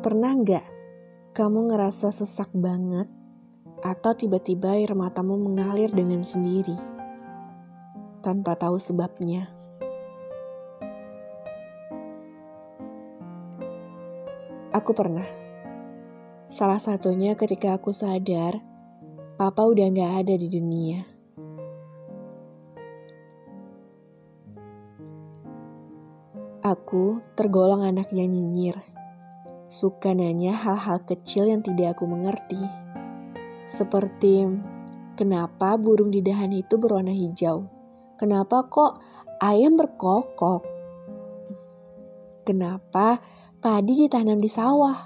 Pernah nggak kamu ngerasa sesak banget atau tiba-tiba air matamu mengalir dengan sendiri tanpa tahu sebabnya? Aku pernah. Salah satunya ketika aku sadar papa udah nggak ada di dunia. Aku tergolong anak yang nyinyir suka nanya hal-hal kecil yang tidak aku mengerti. Seperti, kenapa burung di dahan itu berwarna hijau? Kenapa kok ayam berkokok? Kenapa padi ditanam di sawah?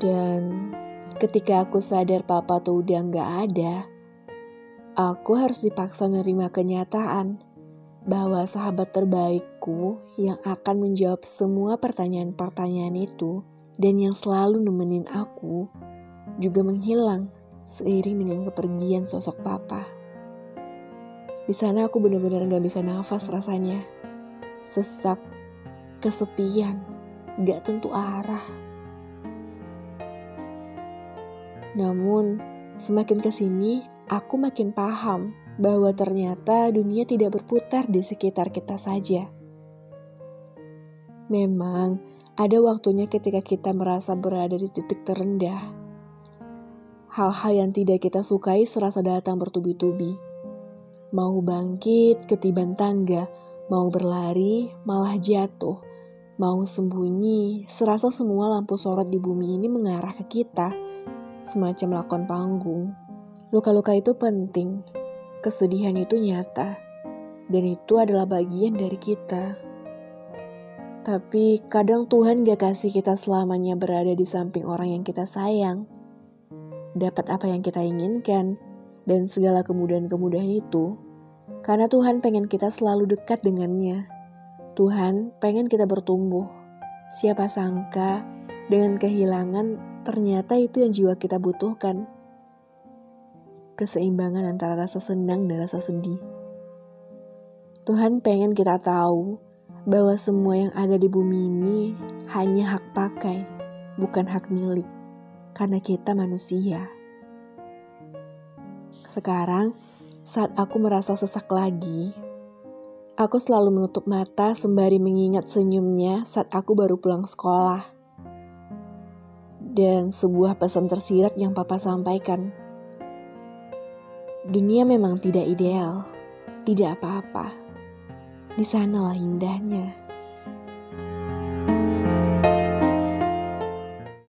Dan ketika aku sadar papa tuh udah nggak ada, aku harus dipaksa nerima kenyataan bahwa sahabat terbaikku yang akan menjawab semua pertanyaan-pertanyaan itu dan yang selalu nemenin aku juga menghilang seiring dengan kepergian sosok papa. Di sana aku benar-benar gak bisa nafas rasanya. Sesak, kesepian, gak tentu arah. Namun, semakin ke sini, aku makin paham bahwa ternyata dunia tidak berputar di sekitar kita saja. Memang ada waktunya ketika kita merasa berada di titik terendah. Hal-hal yang tidak kita sukai serasa datang bertubi-tubi. Mau bangkit, ketiban tangga, mau berlari, malah jatuh. Mau sembunyi, serasa semua lampu sorot di bumi ini mengarah ke kita, semacam lakon panggung. Luka-luka itu penting, kesedihan itu nyata, dan itu adalah bagian dari kita. Tapi kadang Tuhan gak kasih kita selamanya berada di samping orang yang kita sayang. Dapat apa yang kita inginkan, dan segala kemudahan-kemudahan itu, karena Tuhan pengen kita selalu dekat dengannya. Tuhan pengen kita bertumbuh. Siapa sangka dengan kehilangan ternyata itu yang jiwa kita butuhkan keseimbangan antara rasa senang dan rasa sedih. Tuhan pengen kita tahu bahwa semua yang ada di bumi ini hanya hak pakai, bukan hak milik, karena kita manusia. Sekarang, saat aku merasa sesak lagi, aku selalu menutup mata sembari mengingat senyumnya saat aku baru pulang sekolah. Dan sebuah pesan tersirat yang papa sampaikan Dunia memang tidak ideal, tidak apa-apa. Di sanalah indahnya.